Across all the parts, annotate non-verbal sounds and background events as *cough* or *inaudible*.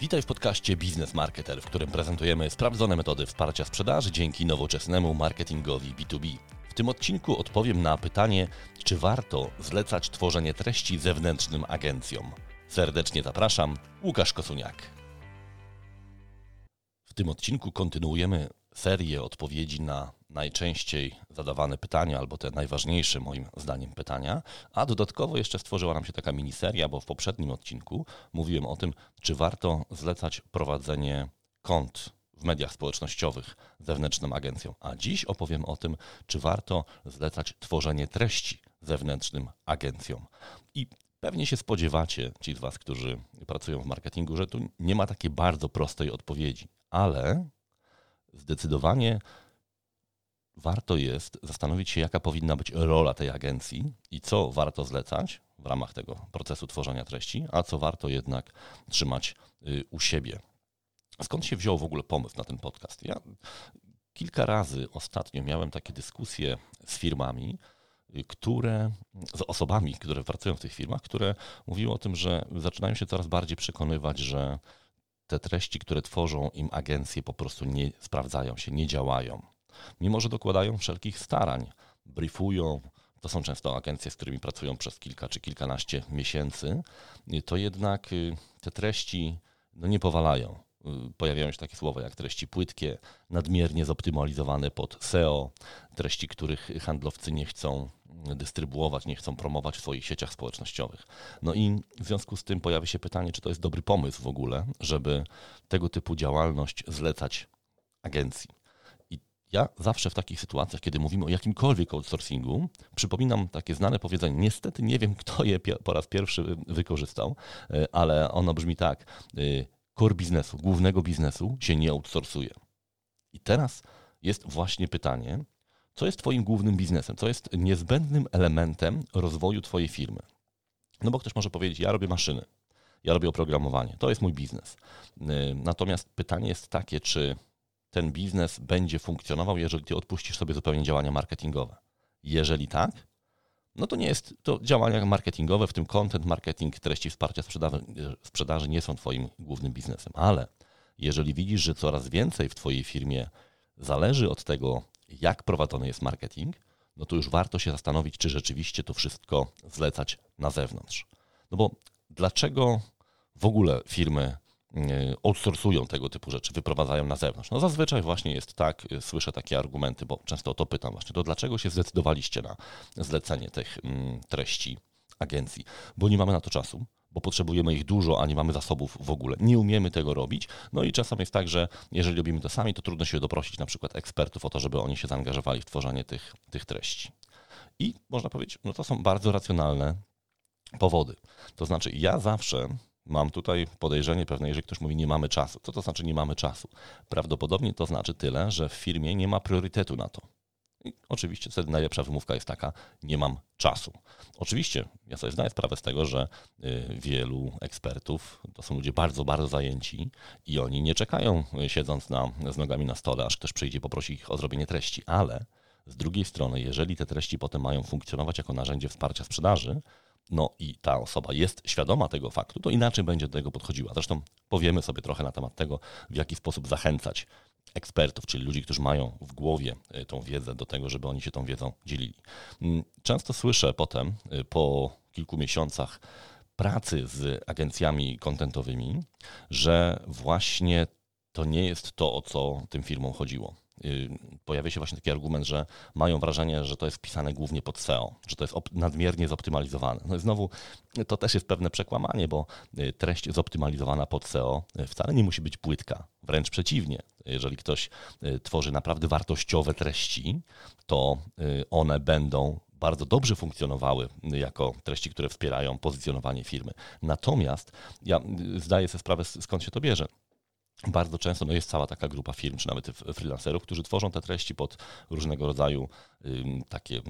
Witaj w podcaście Biznes Marketer, w którym prezentujemy sprawdzone metody wsparcia sprzedaży dzięki nowoczesnemu marketingowi B2B. W tym odcinku odpowiem na pytanie, czy warto zlecać tworzenie treści zewnętrznym agencjom. Serdecznie zapraszam, Łukasz Kosuniak. W tym odcinku kontynuujemy serię odpowiedzi na najczęściej zadawane pytania, albo te najważniejsze moim zdaniem pytania, a dodatkowo jeszcze stworzyła nam się taka miniseria, bo w poprzednim odcinku mówiłem o tym, czy warto zlecać prowadzenie kont w mediach społecznościowych zewnętrznym agencjom, a dziś opowiem o tym, czy warto zlecać tworzenie treści zewnętrznym agencjom. I Pewnie się spodziewacie, ci z Was, którzy pracują w marketingu, że tu nie ma takiej bardzo prostej odpowiedzi, ale zdecydowanie warto jest zastanowić się, jaka powinna być rola tej agencji i co warto zlecać w ramach tego procesu tworzenia treści, a co warto jednak trzymać y, u siebie. Skąd się wziął w ogóle pomysł na ten podcast? Ja kilka razy ostatnio miałem takie dyskusje z firmami, y, które, z osobami, które pracują w tych firmach, które mówiły o tym, że zaczynają się coraz bardziej przekonywać, że te treści, które tworzą im agencje, po prostu nie sprawdzają się, nie działają mimo że dokładają wszelkich starań, briefują, to są często agencje, z którymi pracują przez kilka czy kilkanaście miesięcy, to jednak y, te treści no, nie powalają. Y, pojawiają się takie słowa jak treści płytkie, nadmiernie zoptymalizowane pod SEO, treści, których handlowcy nie chcą dystrybuować, nie chcą promować w swoich sieciach społecznościowych. No i w związku z tym pojawia się pytanie, czy to jest dobry pomysł w ogóle, żeby tego typu działalność zlecać agencji. Ja zawsze w takich sytuacjach, kiedy mówimy o jakimkolwiek outsourcingu, przypominam takie znane powiedzenie. Niestety nie wiem, kto je po raz pierwszy wykorzystał, e, ale ono brzmi tak. E, core biznesu, głównego biznesu się nie outsourcuje. I teraz jest właśnie pytanie, co jest Twoim głównym biznesem, co jest niezbędnym elementem rozwoju Twojej firmy. No bo ktoś może powiedzieć, ja robię maszyny, ja robię oprogramowanie, to jest mój biznes. E, natomiast pytanie jest takie, czy ten biznes będzie funkcjonował, jeżeli ty odpuścisz sobie zupełnie działania marketingowe. Jeżeli tak, no to nie jest to działania marketingowe, w tym content marketing, treści wsparcia sprzedaży, sprzedaży nie są twoim głównym biznesem, ale jeżeli widzisz, że coraz więcej w twojej firmie zależy od tego, jak prowadzony jest marketing, no to już warto się zastanowić, czy rzeczywiście to wszystko zlecać na zewnątrz. No bo dlaczego w ogóle firmy outsourcują tego typu rzeczy, wyprowadzają na zewnątrz. No zazwyczaj właśnie jest tak, e, słyszę takie argumenty, bo często o to pytam właśnie, to dlaczego się zdecydowaliście na zlecenie tych mm, treści agencji? Bo nie mamy na to czasu, bo potrzebujemy ich dużo, a nie mamy zasobów w ogóle. Nie umiemy tego robić. No i czasem jest tak, że jeżeli robimy to sami, to trudno się doprosić na przykład ekspertów o to, żeby oni się zaangażowali w tworzenie tych, tych treści. I można powiedzieć, no to są bardzo racjonalne powody. To znaczy, ja zawsze Mam tutaj podejrzenie pewne, jeżeli ktoś mówi, nie mamy czasu. Co to znaczy, nie mamy czasu? Prawdopodobnie to znaczy tyle, że w firmie nie ma priorytetu na to. I oczywiście wtedy najlepsza wymówka jest taka, nie mam czasu. Oczywiście ja sobie zdaję sprawę z tego, że y, wielu ekspertów to są ludzie bardzo, bardzo zajęci i oni nie czekają y, siedząc na, z nogami na stole, aż ktoś przyjdzie poprosi ich o zrobienie treści, ale z drugiej strony, jeżeli te treści potem mają funkcjonować jako narzędzie wsparcia sprzedaży, no i ta osoba jest świadoma tego faktu, to inaczej będzie do tego podchodziła. Zresztą powiemy sobie trochę na temat tego, w jaki sposób zachęcać ekspertów, czyli ludzi, którzy mają w głowie e, tą wiedzę do tego, żeby oni się tą wiedzą dzielili. Mm, często słyszę potem, e, po kilku miesiącach pracy z agencjami kontentowymi, że właśnie to nie jest to, o co tym firmom chodziło. Y, pojawia się właśnie taki argument, że mają wrażenie, że to jest pisane głównie pod SEO, że to jest nadmiernie zoptymalizowane. No i znowu to też jest pewne przekłamanie, bo y, treść zoptymalizowana pod SEO y, wcale nie musi być płytka, wręcz przeciwnie. Jeżeli ktoś tworzy naprawdę wartościowe treści, to one będą bardzo dobrze funkcjonowały jako treści, które wspierają pozycjonowanie firmy. Natomiast ja zdaję sobie sprawę, skąd się to bierze bardzo często no jest cała taka grupa firm, czy nawet freelancerów, którzy tworzą te treści pod różnego rodzaju takie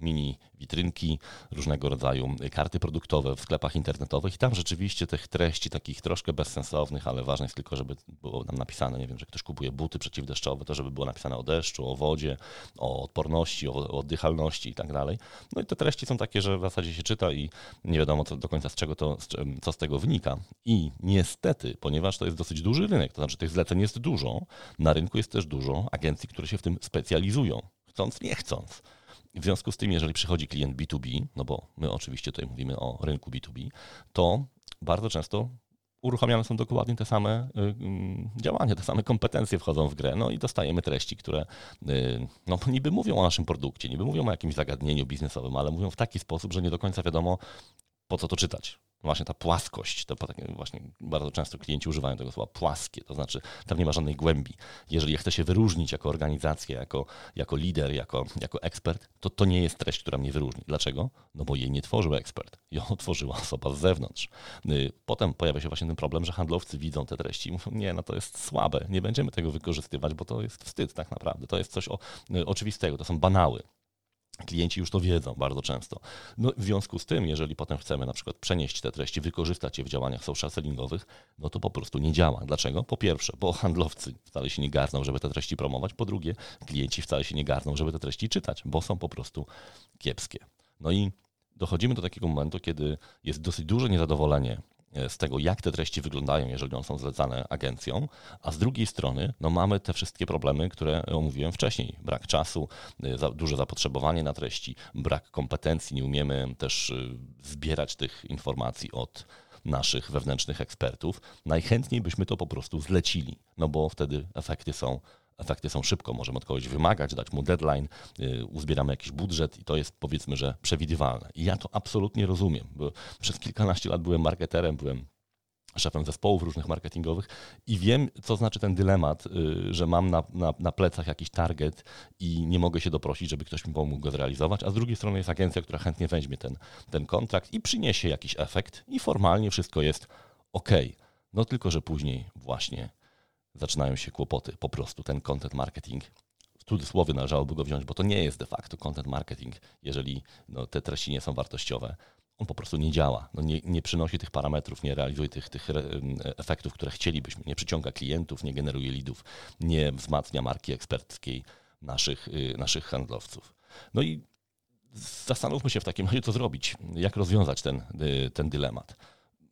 mini witrynki, różnego rodzaju karty produktowe w sklepach internetowych i tam rzeczywiście tych treści takich troszkę bezsensownych, ale ważne jest tylko, żeby było nam napisane, nie wiem, że ktoś kupuje buty przeciwdeszczowe, to żeby było napisane o deszczu, o wodzie, o odporności, o oddychalności i tak dalej. No i te treści są takie, że w zasadzie się czyta i nie wiadomo co, do końca z czego to, co z tego wynika. I niestety, ponieważ to jest dosyć duży rynek, to znaczy tych zleceń jest dużo, na rynku jest też dużo agencji, które się w tym specjalizują chcąc, nie chcąc. W związku z tym, jeżeli przychodzi klient B2B, no bo my oczywiście tutaj mówimy o rynku B2B, to bardzo często uruchamiane są dokładnie te same y, mm, działania, te same kompetencje wchodzą w grę, no i dostajemy treści, które y, no, niby mówią o naszym produkcie, niby mówią o jakimś zagadnieniu biznesowym, ale mówią w taki sposób, że nie do końca wiadomo, po co to czytać właśnie ta płaskość, to właśnie bardzo często klienci używają tego słowa płaskie, to znaczy tam nie ma żadnej głębi. Jeżeli chce się wyróżnić jako organizacja, jako, jako lider, jako, jako ekspert, to to nie jest treść, która mnie wyróżni. Dlaczego? No bo jej nie tworzył ekspert, ją tworzyła osoba z zewnątrz. Y, potem pojawia się właśnie ten problem, że handlowcy widzą te treści i mówią, nie, no to jest słabe, nie będziemy tego wykorzystywać, bo to jest wstyd tak naprawdę, to jest coś o, y, oczywistego, to są banały. Klienci już to wiedzą bardzo często. No, w związku z tym, jeżeli potem chcemy na przykład przenieść te treści, wykorzystać je w działaniach social sellingowych, no to po prostu nie działa. Dlaczego? Po pierwsze, bo handlowcy wcale się nie garną, żeby te treści promować. Po drugie, klienci wcale się nie garną, żeby te treści czytać, bo są po prostu kiepskie. No i dochodzimy do takiego momentu, kiedy jest dosyć duże niezadowolenie z tego, jak te treści wyglądają, jeżeli one są zlecane agencją, a z drugiej strony no, mamy te wszystkie problemy, które omówiłem wcześniej. Brak czasu, e, za, duże zapotrzebowanie na treści, brak kompetencji, nie umiemy też e, zbierać tych informacji od naszych wewnętrznych ekspertów. Najchętniej byśmy to po prostu zlecili, no bo wtedy efekty są efekty są szybko, możemy od kogoś wymagać, dać mu deadline, y, uzbieramy jakiś budżet i to jest powiedzmy, że przewidywalne. I ja to absolutnie rozumiem, bo przez kilkanaście lat byłem marketerem, byłem szefem zespołów różnych marketingowych i wiem, co znaczy ten dylemat, y, że mam na, na, na, plecach jakiś target i nie mogę się doprosić, żeby ktoś mi pomógł go zrealizować, a z drugiej strony jest agencja, która chętnie weźmie ten, ten kontrakt i przyniesie jakiś efekt i formalnie wszystko jest ok. No tylko, że później właśnie zaczynają się kłopoty. Po prostu ten content marketing, w cudzysłowie należałoby go wziąć, bo to nie jest de facto content marketing, jeżeli no, te treści nie są wartościowe. On po prostu nie działa, no nie, nie przynosi tych parametrów, nie realizuje tych, tych efektów, które chcielibyśmy, nie przyciąga klientów, nie generuje lidów, nie wzmacnia marki eksperckiej naszych, y, naszych handlowców. No i zastanówmy się w takim razie, co zrobić, jak rozwiązać ten, y, ten dylemat.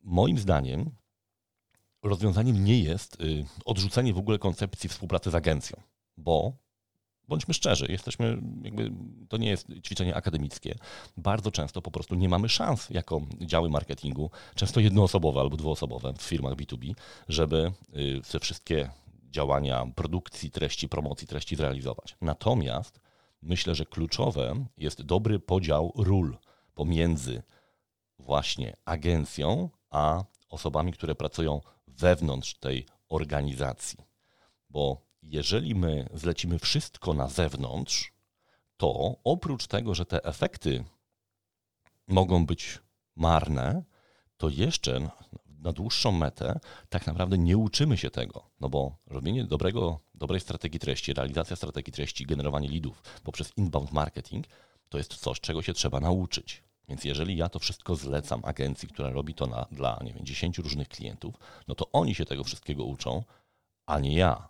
Moim zdaniem rozwiązaniem nie jest y, odrzucenie w ogóle koncepcji współpracy z agencją, bo bądźmy szczerzy, jesteśmy, jakby, to nie jest ćwiczenie akademickie. Bardzo często po prostu nie mamy szans jako działy marketingu, często jednoosobowe albo dwuosobowe w firmach B2B, żeby y, te wszystkie działania produkcji treści, promocji treści zrealizować. Natomiast myślę, że kluczowe jest dobry podział ról pomiędzy właśnie agencją a osobami, które pracują wewnątrz tej organizacji. Bo jeżeli my zlecimy wszystko na zewnątrz, to oprócz tego, że te efekty mogą być marne, to jeszcze na dłuższą metę tak naprawdę nie uczymy się tego. No bo robienie dobrego, dobrej strategii treści, realizacja strategii treści, generowanie lidów poprzez inbound marketing to jest coś, czego się trzeba nauczyć. Więc jeżeli ja to wszystko zlecam agencji, która robi to na, dla, nie wiem, 10 różnych klientów, no to oni się tego wszystkiego uczą, a nie ja.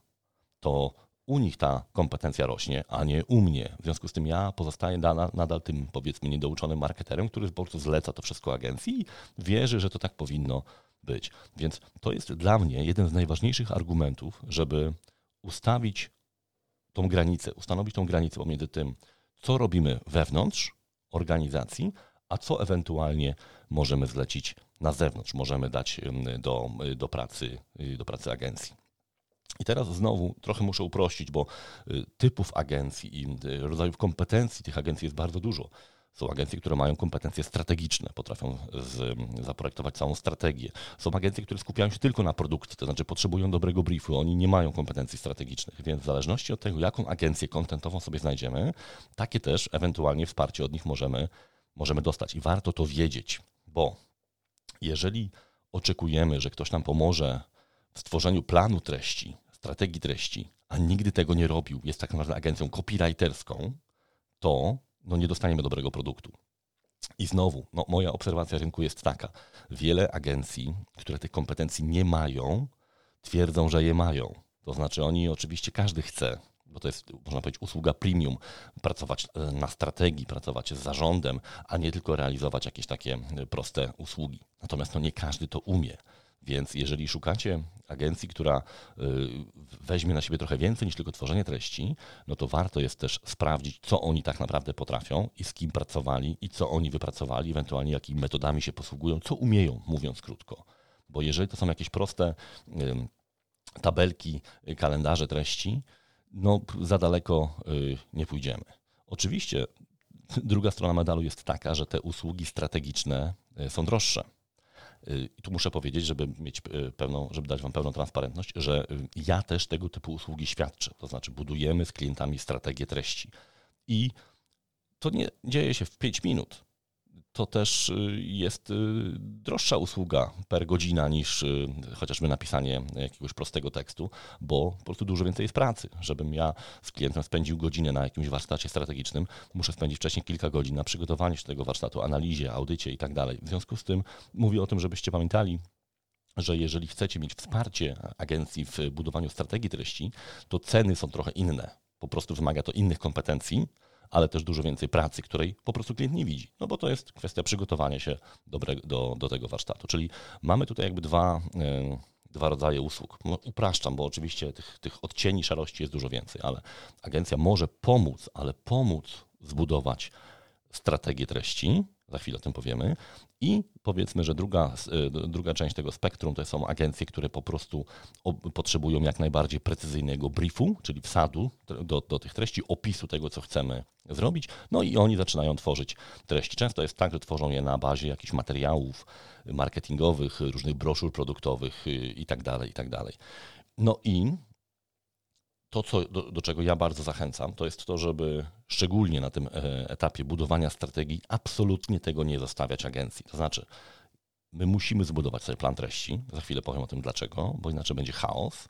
To u nich ta kompetencja rośnie, a nie u mnie. W związku z tym ja pozostaję nadal, tym, powiedzmy, niedouczonym marketerem, który po prostu zleca to wszystko agencji i wierzy, że to tak powinno być. Więc to jest dla mnie jeden z najważniejszych argumentów, żeby ustawić tą granicę, ustanowić tą granicę pomiędzy tym, co robimy wewnątrz organizacji, a co ewentualnie możemy zlecić na zewnątrz, możemy dać do, do, pracy, y, do pracy agencji. I teraz znowu trochę muszę uprościć, bo y, typów agencji i y, rodzajów kompetencji tych agencji jest bardzo dużo. Są agencje, które mają kompetencje strategiczne, potrafią z, zaprojektować całą strategię. Są agencje, które skupiają się tylko na produkcji, to znaczy potrzebują dobrego briefu, oni nie mają kompetencji strategicznych, więc w zależności od tego, jaką agencję kontentową sobie znajdziemy, takie też ewentualnie wsparcie od nich możemy możemy dostać. I warto to wiedzieć, bo jeżeli oczekujemy, że ktoś nam pomoże w stworzeniu planu treści, strategii treści, a nigdy tego nie robił, jest tak naprawdę agencją copywriterską, to no, nie dostaniemy dobrego produktu. I znowu, no, moja obserwacja rynku jest taka. Wiele agencji, które tych kompetencji nie mają, twierdzą, że je mają. To znaczy oni oczywiście każdy chce, bo to jest, można powiedzieć, usługa premium, pracować e, na strategii, pracować z zarządem, a nie tylko realizować jakieś takie e, proste usługi. Natomiast no, nie każdy to umie. Więc jeżeli szukacie agencji, która y, weźmie na siebie trochę więcej niż tylko tworzenie treści, no to warto jest też sprawdzić, co oni tak naprawdę potrafią i z kim pracowali i co oni wypracowali, ewentualnie jakimi metodami się posługują, co umieją, mówiąc krótko. Bo jeżeli to są jakieś proste tabelki, kalendarze treści, no za daleko y, nie pójdziemy. Oczywiście druga strona medalu jest taka, że te usługi strategiczne y, są droższe Y, I tu muszę powiedzieć, żeby mieć pełną, żeby dać Wam pełną transparentność, że ja też tego typu usługi świadczę. To znaczy budujemy z klientami strategię treści. I to nie dzieje się w 5 minut to też y, jest y, droższa usługa per godzina niż y, chociażby napisanie jakiegoś prostego tekstu, bo po prostu dużo więcej jest pracy. Żebym ja z klientem spędził godzinę na jakimś warsztacie strategicznym, muszę spędzić wcześniej kilka godzin na przygotowaniu się tego warsztatu, analizie, audycie i tak dalej. W związku z tym mówię o tym, żebyście pamiętali, że jeżeli chcecie mieć wsparcie agencji w budowaniu strategii treści, to ceny są trochę inne. Po prostu wymaga to innych kompetencji, ale też dużo więcej pracy, której po prostu klient nie widzi. No bo to jest kwestia przygotowania się do, do tego warsztatu. Czyli mamy tutaj jakby dwa, e, dwa rodzaje usług. No, upraszczam, bo oczywiście tych, tych odcieni szarości jest dużo więcej, ale agencja może pomóc, ale pomóc zbudować strategię treści, za chwilę o tym powiemy. I powiedzmy, że druga, e, druga część tego spektrum to są agencje, które po prostu potrzebują jak najbardziej precyzyjnego briefu, czyli wsadu do, do tych treści, opisu tego, co chcemy zrobić. No i oni zaczynają tworzyć treści. Często jest tak, że tworzą je na bazie jakichś materiałów marketingowych, różnych broszur produktowych itd. Tak itd. Tak no i to, co, do, do, czego ja bardzo zachęcam, to jest to, żeby szczególnie na tym e, etapie budowania strategii absolutnie tego nie zostawiać agencji. To znaczy, my musimy zbudować sobie plan treści, za chwilę powiem o tym dlaczego, bo inaczej będzie chaos,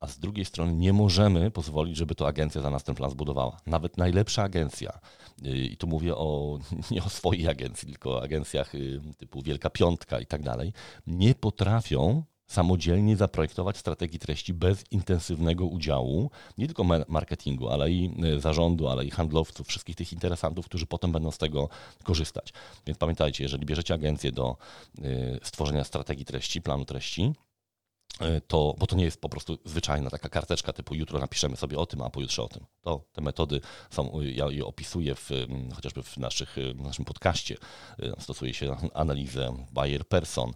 a z drugiej strony nie możemy pozwolić, żeby to agencja za nas ten plan zbudowała. Nawet najlepsza agencja, y, i tu mówię o, *laughs* nie o swojej agencji, tylko o agencjach y, typu Wielka Piątka i tak dalej, nie potrafią samodzielnie zaprojektować strategii treści bez intensywnego udziału nie tylko marketingu, ale i y, zarządu, ale i handlowców, wszystkich tych interesantów, którzy potem będą z tego korzystać. Więc pamiętajcie, jeżeli bierzecie agencję do y, stworzenia strategii treści, planu treści, y, to, bo to nie jest po prostu zwyczajna taka karteczka typu jutro napiszemy sobie o tym, a pojutrze o tym. To te metody są, ja je opisuję w, chociażby w, naszych, w naszym podcaście. Stosuje się analizę buyer person,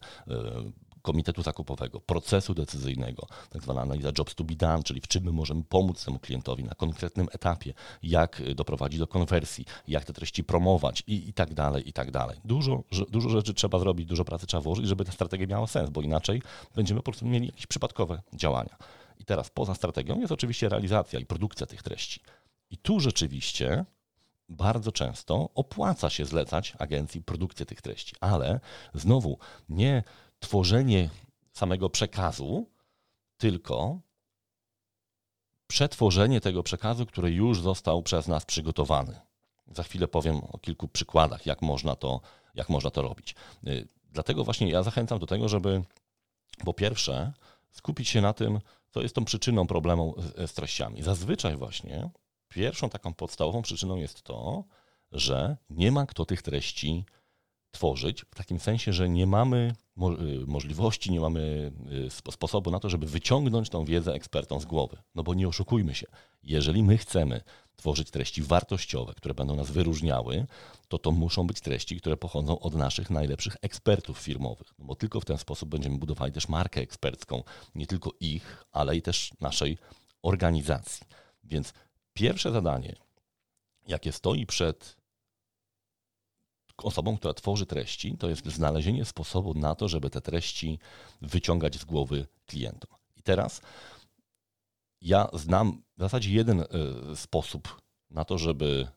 komitetu zakupowego, procesu decyzyjnego, tak zwana analiza jobs to be done, czyli w czym my możemy pomóc temu klientowi na konkretnym etapie, jak doprowadzić do konwersji, jak te treści promować i, i tak dalej, i tak dalej. Dużo, dużo rzeczy trzeba zrobić, dużo pracy trzeba włożyć, żeby ta strategia miała sens, bo inaczej będziemy po prostu mieli jakieś przypadkowe działania. I teraz poza strategią jest oczywiście realizacja i produkcja tych treści. I tu rzeczywiście bardzo często opłaca się zlecać agencji produkcję tych treści, ale znowu nie tworzenie samego przekazu, tylko przetworzenie tego przekazu, który już został przez nas przygotowany. Za chwilę powiem o kilku przykładach, jak można to, jak można to robić. Y, dlatego właśnie ja zachęcam do tego, żeby po pierwsze skupić się na tym, co jest tą przyczyną problemu z treściami. Zazwyczaj właśnie pierwszą taką podstawową przyczyną jest to, że nie ma kto tych treści tworzyć, w takim sensie, że nie mamy y, możliwości, nie mamy y, sposobu na to, żeby wyciągnąć tą wiedzę ekspertom z głowy. No bo nie oszukujmy się, jeżeli my chcemy tworzyć treści wartościowe, które będą nas wyróżniały, to to muszą być treści, które pochodzą od naszych najlepszych ekspertów firmowych. No bo tylko w ten sposób będziemy budowali też markę ekspercką, nie tylko ich, ale i też naszej organizacji. Więc pierwsze zadanie, jakie stoi przed osobą, która tworzy treści, to jest znalezienie sposobu na to, żeby te treści wyciągać z głowy klientom. I teraz ja znam w zasadzie jeden e, sposób na to, żeby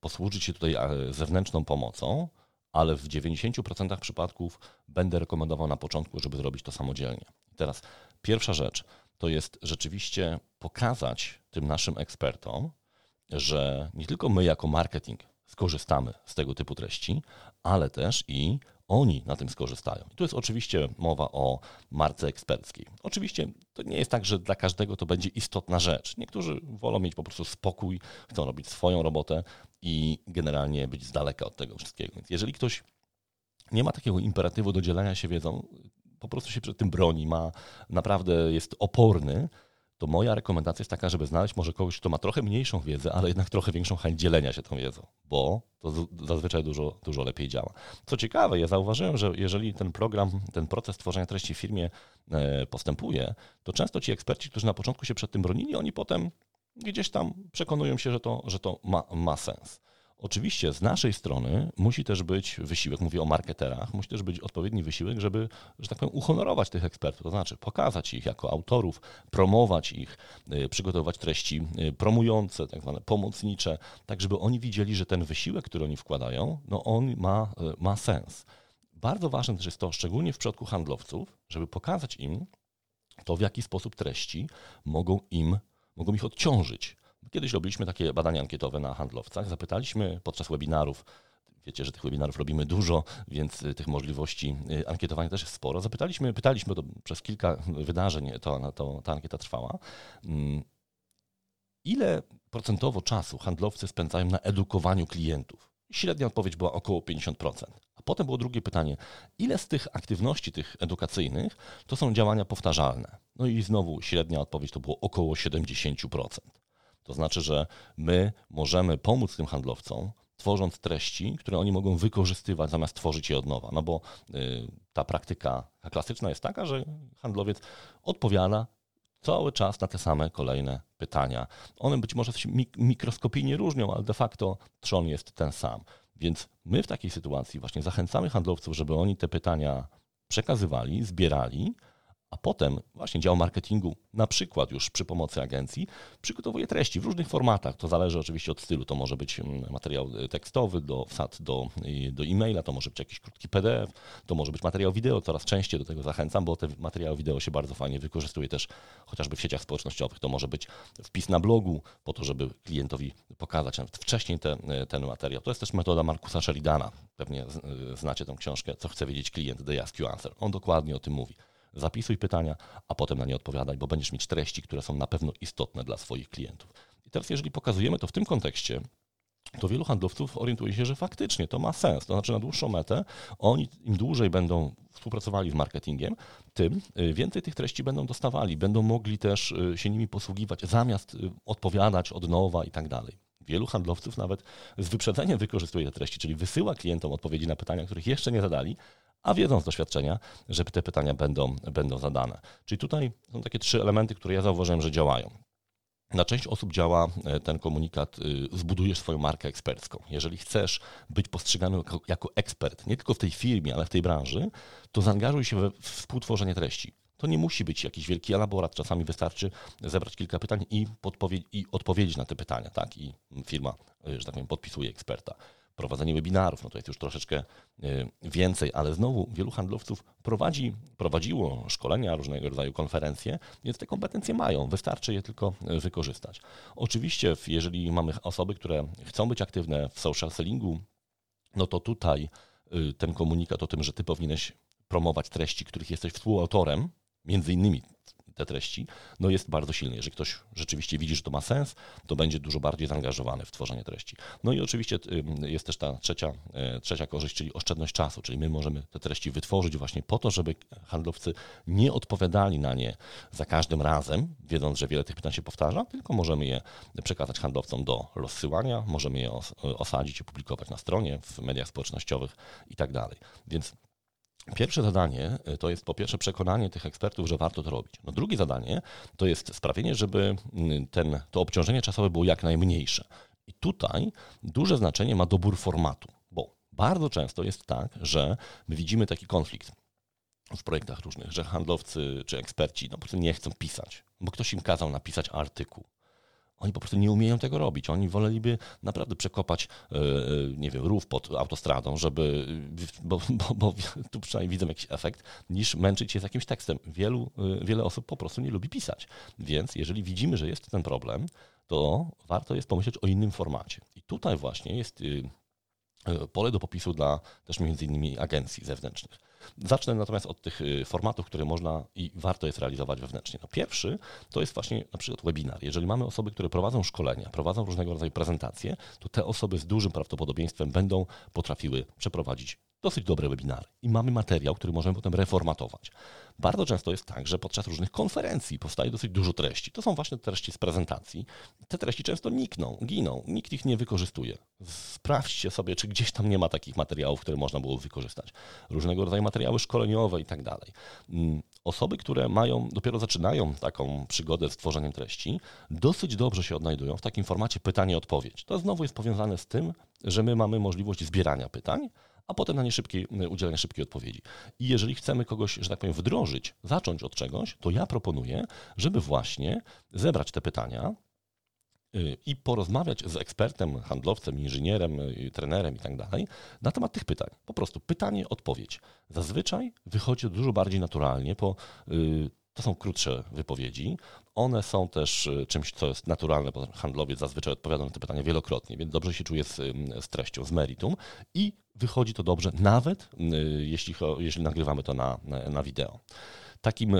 posłużyć się tutaj e, zewnętrzną pomocą, ale w 90% przypadków będę rekomendował na początku, żeby zrobić to samodzielnie. I teraz Pierwsza rzecz to jest rzeczywiście pokazać tym naszym ekspertom, że nie tylko my jako marketing skorzystamy z tego typu treści, ale też i oni na tym skorzystają. I tu jest oczywiście mowa o marce eksperckiej. Oczywiście to nie jest tak, że dla każdego to będzie istotna rzecz. Niektórzy wolą mieć po prostu spokój, chcą robić swoją robotę i generalnie być z daleka od tego wszystkiego. Więc jeżeli ktoś nie ma takiego imperatywu do dzielenia się wiedzą, po prostu się przed tym broni, ma naprawdę jest oporny, to moja rekomendacja jest taka, żeby znaleźć może kogoś, kto ma trochę mniejszą wiedzę, ale jednak trochę większą chęć dzielenia się tą wiedzą, bo to zazwyczaj dużo, dużo lepiej działa. Co ciekawe, ja zauważyłem, że jeżeli ten program, ten proces tworzenia treści w firmie e, postępuje, to często ci eksperci, którzy na początku się przed tym bronili, oni potem gdzieś tam przekonują się, że to, że to ma, ma sens. Oczywiście z naszej strony musi też być wysiłek, mówię o marketerach, musi też być odpowiedni wysiłek, żeby, że tak powiem, uhonorować tych ekspertów, to znaczy pokazać ich jako autorów, promować ich, y, przygotować treści y, promujące, tak zwane pomocnicze, tak żeby oni widzieli, że ten wysiłek, który oni wkładają, no on ma, y, ma sens. Bardzo ważne też jest to, szczególnie w przypadku handlowców, żeby pokazać im to, w jaki sposób treści mogą im, mogą ich odciążyć Kiedyś robiliśmy takie badania ankietowe na handlowcach. Zapytaliśmy podczas webinarów, wiecie, że tych webinarów robimy dużo, więc y, tych możliwości y, ankietowania też jest sporo. Zapytaliśmy, pytaliśmy to przez kilka wydarzeń, to, to, ta ankieta trwała. Mm, ile procentowo czasu handlowcy spędzają na edukowaniu klientów? Średnia odpowiedź była około 50%. A potem było drugie pytanie, ile z tych aktywności, tych edukacyjnych, to są działania powtarzalne? No i znowu średnia odpowiedź to było około 70%. To znaczy, że my możemy pomóc tym handlowcom, tworząc treści, które oni mogą wykorzystywać zamiast tworzyć je od nowa. No bo y, ta praktyka klasyczna jest taka, że handlowiec odpowiada cały czas na te same kolejne pytania. One być może się mikroskopijnie różnią, ale de facto trzon jest ten sam. Więc my w takiej sytuacji właśnie zachęcamy handlowców, żeby oni te pytania przekazywali, zbierali, a potem właśnie dział marketingu, na przykład już przy pomocy agencji, przygotowuje treści w różnych formatach. To zależy oczywiście od stylu. To może być mm, materiał y, tekstowy, do wsad do, do e-maila, to może być jakiś krótki PDF, to może być materiał wideo. Coraz częściej do tego zachęcam, bo te materiały wideo się bardzo fajnie wykorzystuje też chociażby w sieciach społecznościowych. To może być wpis na blogu po to, żeby klientowi pokazać nawet wcześniej te, y, ten materiał. To jest też metoda Markusa Sheridana. Pewnie znacie tę książkę, co chce wiedzieć klient, The Ask You Answer. On dokładnie o tym mówi zapisuj pytania, a potem na nie odpowiadaj, bo będziesz mieć treści, które są na pewno istotne dla swoich klientów. I teraz, jeżeli pokazujemy to w tym kontekście, to wielu handlowców orientuje się, że faktycznie to ma sens. To znaczy na dłuższą metę oni im dłużej będą współpracowali z marketingiem, tym y, więcej tych treści będą dostawali, będą mogli też y, się nimi posługiwać, zamiast y, odpowiadać od nowa i tak dalej. Wielu handlowców nawet z wyprzedzeniem wykorzystuje te treści, czyli wysyła klientom odpowiedzi na pytania, których jeszcze nie zadali, a wiedzą z doświadczenia, że te pytania będą, będą zadane. Czyli tutaj są takie trzy elementy, które ja zauważyłem, że działają. Na część osób działa e, ten komunikat, y, zbudujesz swoją markę ekspercką. Jeżeli chcesz być postrzegany jako, ekspert, nie tylko w tej firmie, ale w tej branży, to zaangażuj się we współtworzenie treści. To nie musi być jakiś wielki elaborat, czasami wystarczy zebrać kilka pytań i, i odpowiedzieć na te pytania, tak? I firma, y, że tak powiem, podpisuje eksperta prowadzenie webinarów, no to jest już troszeczkę y, więcej, ale znowu wielu handlowców prowadzi, prowadziło szkolenia, różnego rodzaju konferencje, więc te kompetencje mają, wystarczy je tylko y, wykorzystać. Oczywiście, jeżeli mamy osoby, które chcą być aktywne w social sellingu, no to tutaj y, ten komunikat o tym, że ty powinieneś promować treści, których jesteś współautorem, między innymi te treści, no jest bardzo silny. Jeżeli ktoś rzeczywiście widzi, że to ma sens, to będzie dużo bardziej zaangażowany w tworzenie treści. No i oczywiście jest też ta trzecia, e, trzecia korzyść, czyli oszczędność czasu, czyli my możemy te treści wytworzyć właśnie po to, żeby handlowcy nie odpowiadali na nie za każdym razem, wiedząc, że wiele tych pytań się powtarza, tylko możemy je przekazać handlowcom do rozsyłania, możemy je osadzić i publikować na stronie, w mediach społecznościowych i tak dalej. Więc Pierwsze zadanie y, to jest po pierwsze przekonanie tych ekspertów, że warto to robić. No drugie zadanie to jest sprawienie, żeby y, ten, to obciążenie czasowe było jak najmniejsze. I tutaj duże znaczenie ma dobór formatu, bo bardzo często jest tak, że my widzimy taki konflikt w projektach różnych, że handlowcy czy eksperci no, po prostu nie chcą pisać, bo ktoś im kazał napisać artykuł. Oni po prostu nie umieją tego robić. Oni woleliby naprawdę przekopać, e, e, nie wiem, rów pod autostradą, żeby, bo, bo, bo tu przynajmniej widzę jakiś efekt, niż męczyć się z jakimś tekstem. Wielu, e, wiele osób po prostu nie lubi pisać. Więc jeżeli widzimy, że jest ten problem, to warto jest pomyśleć o innym formacie. I tutaj właśnie jest pole do popisu dla też między innymi agencji zewnętrznych. Zacznę natomiast od tych y, formatów, które można i warto jest realizować wewnętrznie. No pierwszy to jest właśnie na przykład webinar. Jeżeli mamy osoby, które prowadzą szkolenia, prowadzą różnego rodzaju prezentacje, to te osoby z dużym prawdopodobieństwem będą potrafiły przeprowadzić dosyć dobre webinary i mamy materiał, który możemy potem reformatować. Bardzo często jest tak, że podczas różnych konferencji powstaje dosyć dużo treści. To są właśnie treści z prezentacji. Te treści często nikną, giną, nikt ich nie wykorzystuje. Sprawdźcie sobie, czy gdzieś tam nie ma takich materiałów, które można było wykorzystać. Różnego rodzaju materiały szkoleniowe i tak dalej. Mm, osoby, które mają, dopiero zaczynają taką przygodę z tworzeniem treści, dosyć dobrze się odnajdują w takim formacie pytanie-odpowiedź. To znowu jest powiązane z tym, że my mamy możliwość zbierania pytań, a potem na nie szybkiej, udzielenia szybkiej odpowiedzi. I jeżeli chcemy kogoś, że tak powiem, wdrożyć, zacząć od czegoś, to ja proponuję, żeby właśnie zebrać te pytania, y, i porozmawiać z ekspertem, handlowcem, inżynierem, y, trenerem i tak dalej na temat tych pytań. Po prostu pytanie, odpowiedź. Zazwyczaj wychodzi dużo bardziej naturalnie y, to są krótsze wypowiedzi. One są też e, czymś, co jest naturalne, bo handlowiec zazwyczaj odpowiada na te pytania wielokrotnie, więc dobrze się czuje z, z treścią, z meritum i wychodzi to dobrze, nawet jeśli, jeśli nagrywamy to na, na wideo. Takim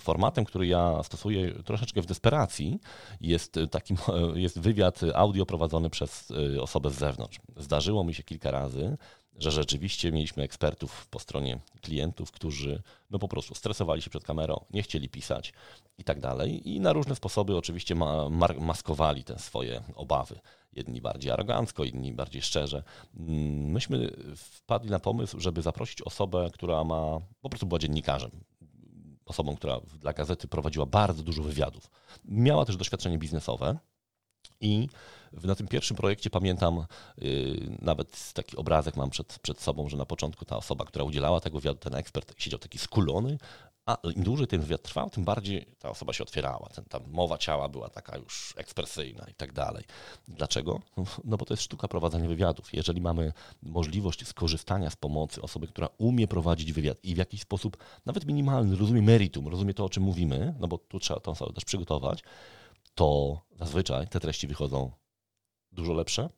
formatem, który ja stosuję troszeczkę w desperacji, jest, takim, *laughs* jest wywiad audio prowadzony przez e, osobę z zewnątrz. Zdarzyło mi się kilka razy, że rzeczywiście mieliśmy ekspertów po stronie klientów, którzy no po prostu stresowali się przed kamerą, nie chcieli pisać i tak dalej. I na różne sposoby oczywiście ma, maskowali te swoje obawy. Jedni bardziej arogancko, inni bardziej szczerze. Mm, myśmy wpadli na pomysł, żeby zaprosić osobę, która ma po prostu była dziennikarzem. Osobą, która dla gazety prowadziła bardzo dużo wywiadów. Miała też doświadczenie biznesowe i na tym pierwszym projekcie pamiętam, yy, nawet taki obrazek mam przed, przed sobą, że na początku ta osoba, która udzielała tego wywiadu, ten ekspert, siedział taki skulony, a im dłużej ten wywiad trwał, tym bardziej ta osoba się otwierała. Ten, ta mowa ciała była taka już ekspresyjna i tak dalej. Dlaczego? No bo to jest sztuka prowadzenia wywiadów. Jeżeli mamy możliwość skorzystania z pomocy osoby, która umie prowadzić wywiad i w jakiś sposób, nawet minimalny, rozumie meritum, rozumie to, o czym mówimy, no bo tu trzeba tą osobę też przygotować, to zazwyczaj te treści wychodzą dużo lepsze,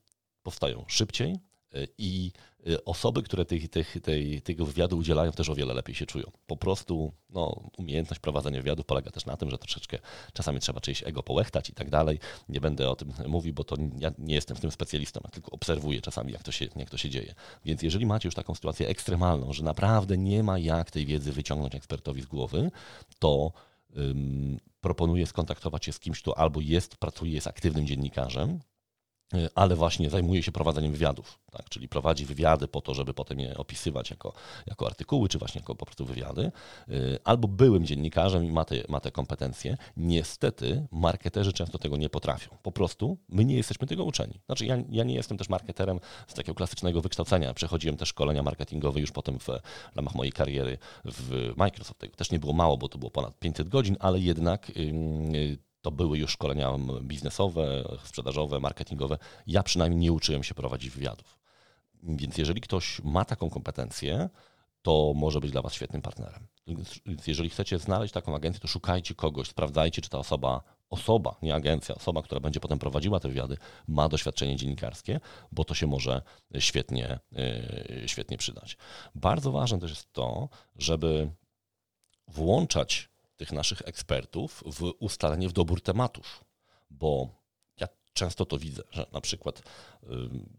powstają szybciej y, i y, osoby, które tych, tych, tej, tego wywiadu udzielają, też o wiele lepiej się czują. Po prostu no, umiejętność prowadzenia wywiadu polega też na tym, że troszeczkę czasami trzeba czyjeś ego połechtać i tak dalej. Nie będę o tym mówił, bo to ja nie jestem w tym specjalistą, ja tylko obserwuję czasami, jak to, się, jak to się dzieje. Więc jeżeli macie już taką sytuację ekstremalną, że naprawdę nie ma jak tej wiedzy wyciągnąć ekspertowi z głowy, to proponuję skontaktować się z kimś, kto albo jest, pracuje, jest aktywnym dziennikarzem, ale właśnie zajmuje się prowadzeniem wywiadów, tak? czyli prowadzi wywiady po to, żeby potem je opisywać jako, jako artykuły, czy właśnie jako po prostu wywiady, y, albo byłym dziennikarzem i ma te, ma te kompetencje. Niestety marketerzy często tego nie potrafią. Po prostu my nie jesteśmy tego uczeni. Znaczy ja, ja nie jestem też marketerem z takiego klasycznego wykształcenia. Przechodziłem też szkolenia marketingowe już potem w ramach mojej kariery w Microsoft. Tego też nie było mało, bo to było ponad 500 godzin, ale jednak yy, to były już szkolenia biznesowe, sprzedażowe, marketingowe. Ja przynajmniej nie uczyłem się prowadzić wywiadów. Więc jeżeli ktoś ma taką kompetencję, to może być dla Was świetnym partnerem. Więc jeżeli chcecie znaleźć taką agencję, to szukajcie kogoś, sprawdzajcie, czy ta osoba, osoba, nie agencja, osoba, która będzie potem prowadziła te wywiady, ma doświadczenie dziennikarskie, bo to się może świetnie, yy, świetnie przydać. Bardzo ważne też jest to, żeby włączać tych naszych ekspertów w ustalenie, w dobór tematów, bo ja często to widzę, że na przykład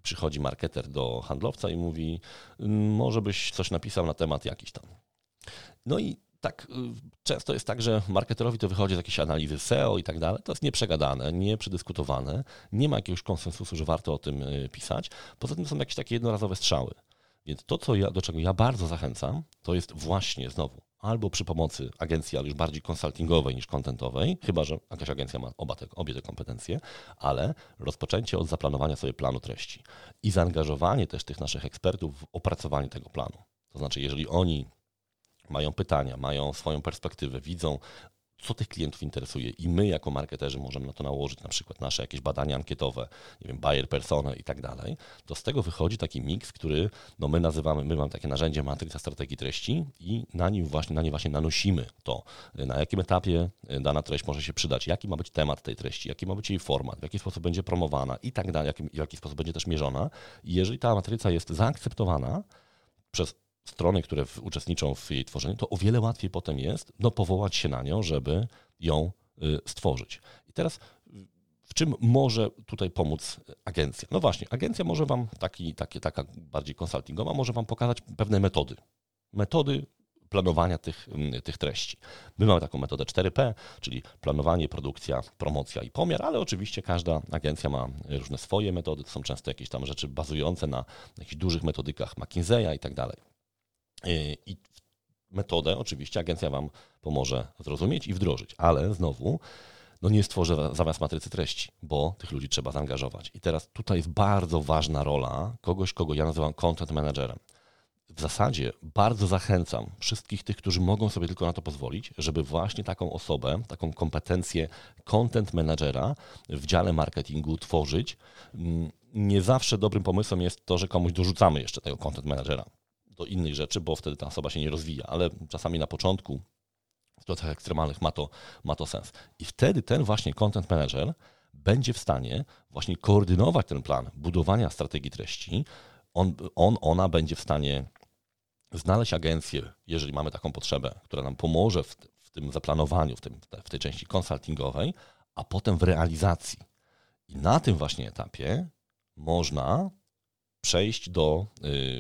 przychodzi marketer do handlowca i mówi, może byś coś napisał na temat jakiś tam. No i tak y, często jest tak, że marketerowi to wychodzi z jakiejś analizy SEO i tak dalej. To jest nieprzegadane, nieprzedyskutowane, nie ma jakiegoś konsensusu, że warto o tym y, pisać. Poza tym są jakieś takie jednorazowe strzały. Więc to, co ja, do czego ja bardzo zachęcam, to jest właśnie znowu albo przy pomocy agencji, ale już bardziej konsultingowej niż kontentowej, chyba że jakaś agencja ma oba te, obie te kompetencje, ale rozpoczęcie od zaplanowania sobie planu treści i zaangażowanie też tych naszych ekspertów w opracowanie tego planu. To znaczy, jeżeli oni mają pytania, mają swoją perspektywę, widzą, co tych klientów interesuje i my jako marketerzy możemy na to nałożyć na przykład nasze jakieś badania ankietowe, nie wiem, buyer persona i tak dalej, to z tego wychodzi taki miks, który no my nazywamy, my mamy takie narzędzie matryca strategii treści i na nim właśnie, na nie właśnie nanosimy to, na jakim etapie dana treść może się przydać, jaki ma być temat tej treści, jaki ma być jej format, w jaki sposób będzie promowana i tak dalej, w jaki sposób będzie też mierzona. I jeżeli ta matryca jest zaakceptowana przez strony, które uczestniczą w jej tworzeniu, to o wiele łatwiej potem jest no, powołać się na nią, żeby ją y, stworzyć. I teraz w czym może tutaj pomóc agencja? No właśnie, agencja może Wam, taki, taki, taka bardziej konsultingowa, może Wam pokazać pewne metody. Metody planowania tych, mm, tych treści. My mamy taką metodę 4P, czyli planowanie, produkcja, promocja i pomiar, ale oczywiście każda agencja ma różne swoje metody. To są często jakieś tam rzeczy bazujące na jakichś dużych metodykach McKinsey'a i tak dalej. I metodę oczywiście agencja Wam pomoże zrozumieć i wdrożyć, ale znowu no nie stworzę zamiast matrycy treści, bo tych ludzi trzeba zaangażować. I teraz tutaj jest bardzo ważna rola kogoś, kogo ja nazywam content managerem. W zasadzie bardzo zachęcam wszystkich tych, którzy mogą sobie tylko na to pozwolić, żeby właśnie taką osobę, taką kompetencję content managera w dziale marketingu tworzyć. Mm, nie zawsze dobrym pomysłem jest to, że komuś dorzucamy jeszcze tego content managera do innych rzeczy, bo wtedy ta osoba się nie rozwija, ale czasami na początku w sytuacjach ekstremalnych ma to, ma to sens. I wtedy ten właśnie content manager będzie w stanie właśnie koordynować ten plan budowania strategii treści. On, on ona będzie w stanie znaleźć agencję, jeżeli mamy taką potrzebę, która nam pomoże w, w tym zaplanowaniu, w, tym, w tej części konsultingowej, a potem w realizacji. I na tym właśnie etapie można przejść do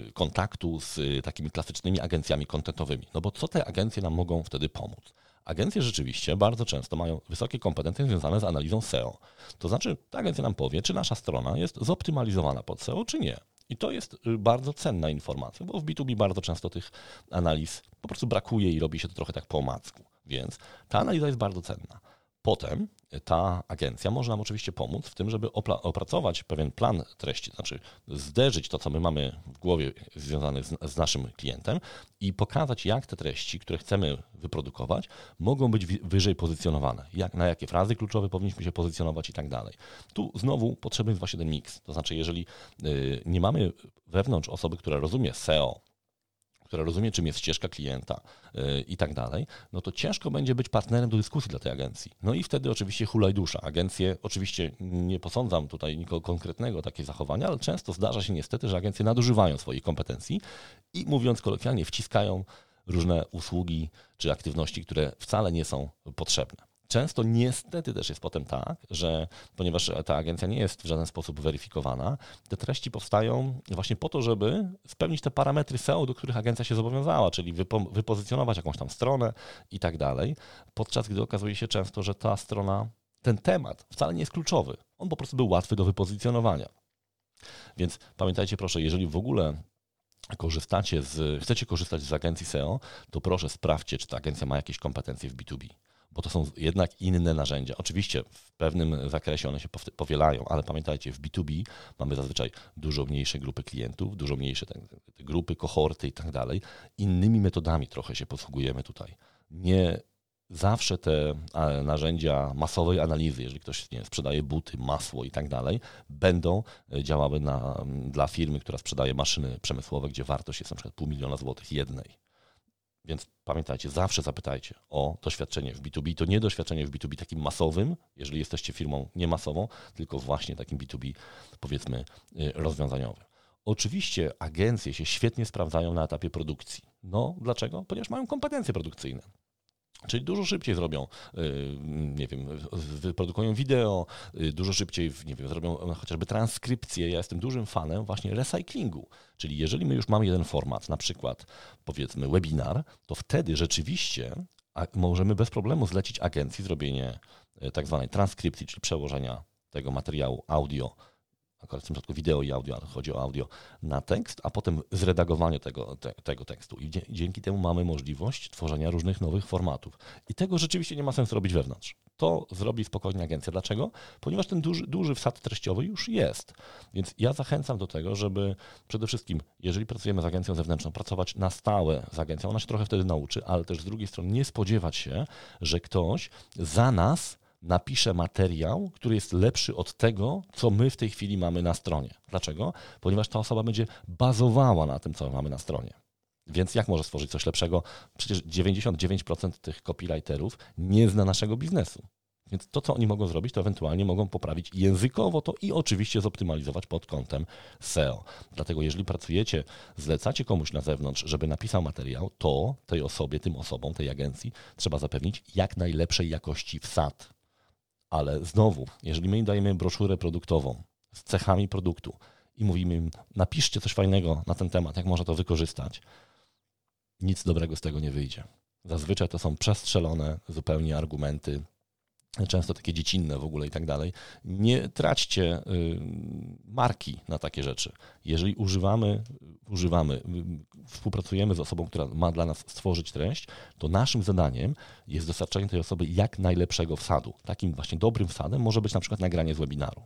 y, kontaktu z y, takimi klasycznymi agencjami kontentowymi. No bo co te agencje nam mogą wtedy pomóc? Agencje rzeczywiście bardzo często mają wysokie kompetencje związane z analizą SEO. To znaczy, ta agencja nam powie, czy nasza strona jest zoptymalizowana pod SEO, czy nie. I to jest y, bardzo cenna informacja, bo w B2B bardzo często tych analiz po prostu brakuje i robi się to trochę tak po omacku. Więc ta analiza jest bardzo cenna. Potem ta agencja może nam oczywiście pomóc w tym, żeby opracować pewien plan treści, znaczy zderzyć to, co my mamy w głowie związane z, z, naszym klientem i pokazać, jak te treści, które chcemy wyprodukować, mogą być wyżej pozycjonowane, jak, na jakie frazy kluczowe powinniśmy się pozycjonować i tak dalej. Tu znowu potrzebny jest właśnie ten miks, to znaczy jeżeli y, nie mamy wewnątrz osoby, która rozumie SEO, która rozumie, czym jest ścieżka klienta yy, i tak dalej, no to ciężko będzie być partnerem do dyskusji dla tej agencji. No i wtedy oczywiście hulaj dusza. Agencje, oczywiście nie posądzam tutaj nikogo konkretnego takie zachowania, ale często zdarza się niestety, że agencje nadużywają swoich kompetencji i mówiąc kolokwialnie, wciskają różne usługi czy aktywności, które wcale nie są potrzebne. Często niestety też jest potem tak, że ponieważ ta agencja nie jest w żaden sposób weryfikowana, te treści powstają właśnie po to, żeby spełnić te parametry SEO, do których agencja się zobowiązała, czyli wypo, wypozycjonować jakąś tam stronę i tak dalej, podczas gdy okazuje się często, że ta strona, ten temat wcale nie jest kluczowy. On po prostu był łatwy do wypozycjonowania. Więc pamiętajcie proszę, jeżeli w ogóle korzystacie z, chcecie korzystać z agencji SEO, to proszę sprawdźcie, czy ta agencja ma jakieś kompetencje w B2B bo to są jednak inne narzędzia. Oczywiście w pewnym zakresie one się powielają, ale pamiętajcie, w B2B mamy zazwyczaj dużo mniejsze grupy klientów, dużo mniejsze grupy, kohorty i tak dalej. Innymi metodami trochę się posługujemy tutaj. Nie zawsze te narzędzia masowej analizy, jeżeli ktoś nie, sprzedaje buty, masło i tak dalej, będą e, działały na, dla firmy, która sprzedaje maszyny przemysłowe, gdzie wartość jest na przykład pół miliona złotych jednej. Więc pamiętajcie, zawsze zapytajcie o doświadczenie w B2B. To nie doświadczenie w B2B takim masowym, jeżeli jesteście firmą nie masową, tylko właśnie takim B2B, powiedzmy, y, rozwiązaniowym. Oczywiście agencje się świetnie sprawdzają na etapie produkcji. No, dlaczego? Ponieważ mają kompetencje produkcyjne. Czyli dużo szybciej zrobią, y, nie wiem, wyprodukują wideo, y, dużo szybciej, nie wiem, zrobią chociażby transkrypcję. Ja jestem dużym fanem właśnie recyklingu. Czyli jeżeli my już mamy jeden format, na przykład powiedzmy webinar, to wtedy rzeczywiście możemy bez problemu zlecić agencji zrobienie y, tak zwanej transkrypcji, czyli przełożenia tego materiału audio akurat w tym przypadku wideo i audio, ale chodzi o audio, na tekst, a potem zredagowanie tego, te, tego tekstu. I dzięki temu mamy możliwość tworzenia różnych nowych formatów. I tego rzeczywiście nie ma sensu robić wewnątrz. To zrobi spokojnie agencja. Dlaczego? Ponieważ ten duży, duży wsad treściowy już jest. Więc ja zachęcam do tego, żeby przede wszystkim, jeżeli pracujemy z agencją zewnętrzną, pracować na stałe z agencją. Ona się trochę wtedy nauczy, ale też z drugiej strony nie spodziewać się, że ktoś za nas napisze materiał, który jest lepszy od tego, co my w tej chwili mamy na stronie. Dlaczego? Ponieważ ta osoba będzie bazowała na tym, co mamy na stronie. Więc jak może stworzyć coś lepszego? Przecież 99% tych copywriterów nie zna naszego biznesu. Więc to, co oni mogą zrobić, to ewentualnie mogą poprawić językowo to i oczywiście zoptymalizować pod kątem SEO. Dlatego jeżeli pracujecie, zlecacie komuś na zewnątrz, żeby napisał materiał, to tej osobie, tym osobom, tej agencji trzeba zapewnić jak najlepszej jakości wsad. Ale znowu, jeżeli my im dajemy broszurę produktową z cechami produktu i mówimy im, napiszcie coś fajnego na ten temat, jak można to wykorzystać, nic dobrego z tego nie wyjdzie. Zazwyczaj to są przestrzelone zupełnie argumenty, często takie dziecinne w ogóle i tak dalej. Nie traćcie y, marki na takie rzeczy. Jeżeli używamy, używamy, y, współpracujemy z osobą, która ma dla nas stworzyć treść, to naszym zadaniem jest dostarczenie tej osoby jak najlepszego wsadu. Takim właśnie dobrym wsadem może być na przykład nagranie z webinaru.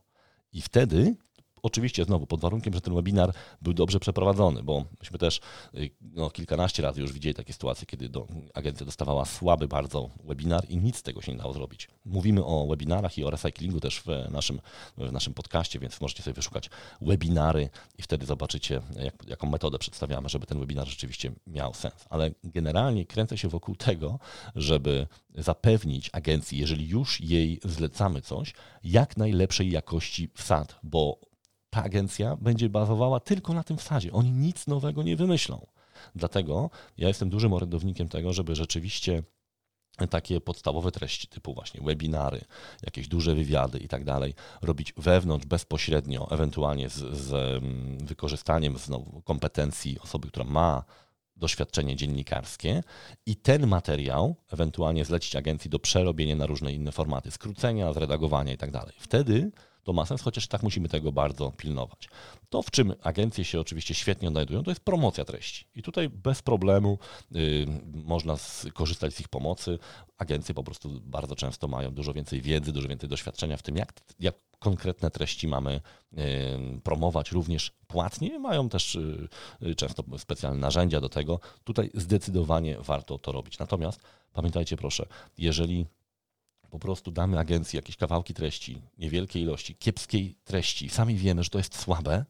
I wtedy Oczywiście znowu pod warunkiem, że ten webinar był dobrze przeprowadzony, bo myśmy też y, no, kilkanaście razy już widzieli takie sytuacje, kiedy do, agencja dostawała słaby bardzo webinar i nic z tego się nie dało zrobić. Mówimy o webinarach i o recyklingu też w naszym, w naszym podcaście, więc możecie sobie wyszukać webinary i wtedy zobaczycie, jak, jaką metodę przedstawiamy, żeby ten webinar rzeczywiście miał sens. Ale generalnie kręcę się wokół tego, żeby zapewnić agencji, jeżeli już jej zlecamy coś, jak najlepszej jakości wsad, bo ta agencja będzie bazowała tylko na tym wsadzie. Oni nic nowego nie wymyślą. Dlatego ja jestem dużym orędownikiem tego, żeby rzeczywiście takie podstawowe treści typu właśnie webinary, jakieś duże wywiady i tak dalej, robić wewnątrz bezpośrednio, ewentualnie z, z mm, wykorzystaniem znowu kompetencji osoby, która ma doświadczenie dziennikarskie i ten materiał ewentualnie zlecić agencji do przerobienia na różne inne formaty, skrócenia, zredagowania i tak dalej. Wtedy to ma sens, chociaż tak musimy tego bardzo pilnować. To, w czym agencje się oczywiście świetnie odnajdują, to jest promocja treści. I tutaj bez problemu y, można skorzystać z ich pomocy. Agencje po prostu bardzo często mają dużo więcej wiedzy, dużo więcej doświadczenia w tym, jak, jak konkretne treści mamy y, promować również płatnie. Mają też y, często specjalne narzędzia do tego. Tutaj zdecydowanie warto to robić. Natomiast pamiętajcie proszę, jeżeli po prostu damy agencji jakieś kawałki treści, niewielkiej ilości, kiepskiej treści, sami wiemy, że to jest słabe,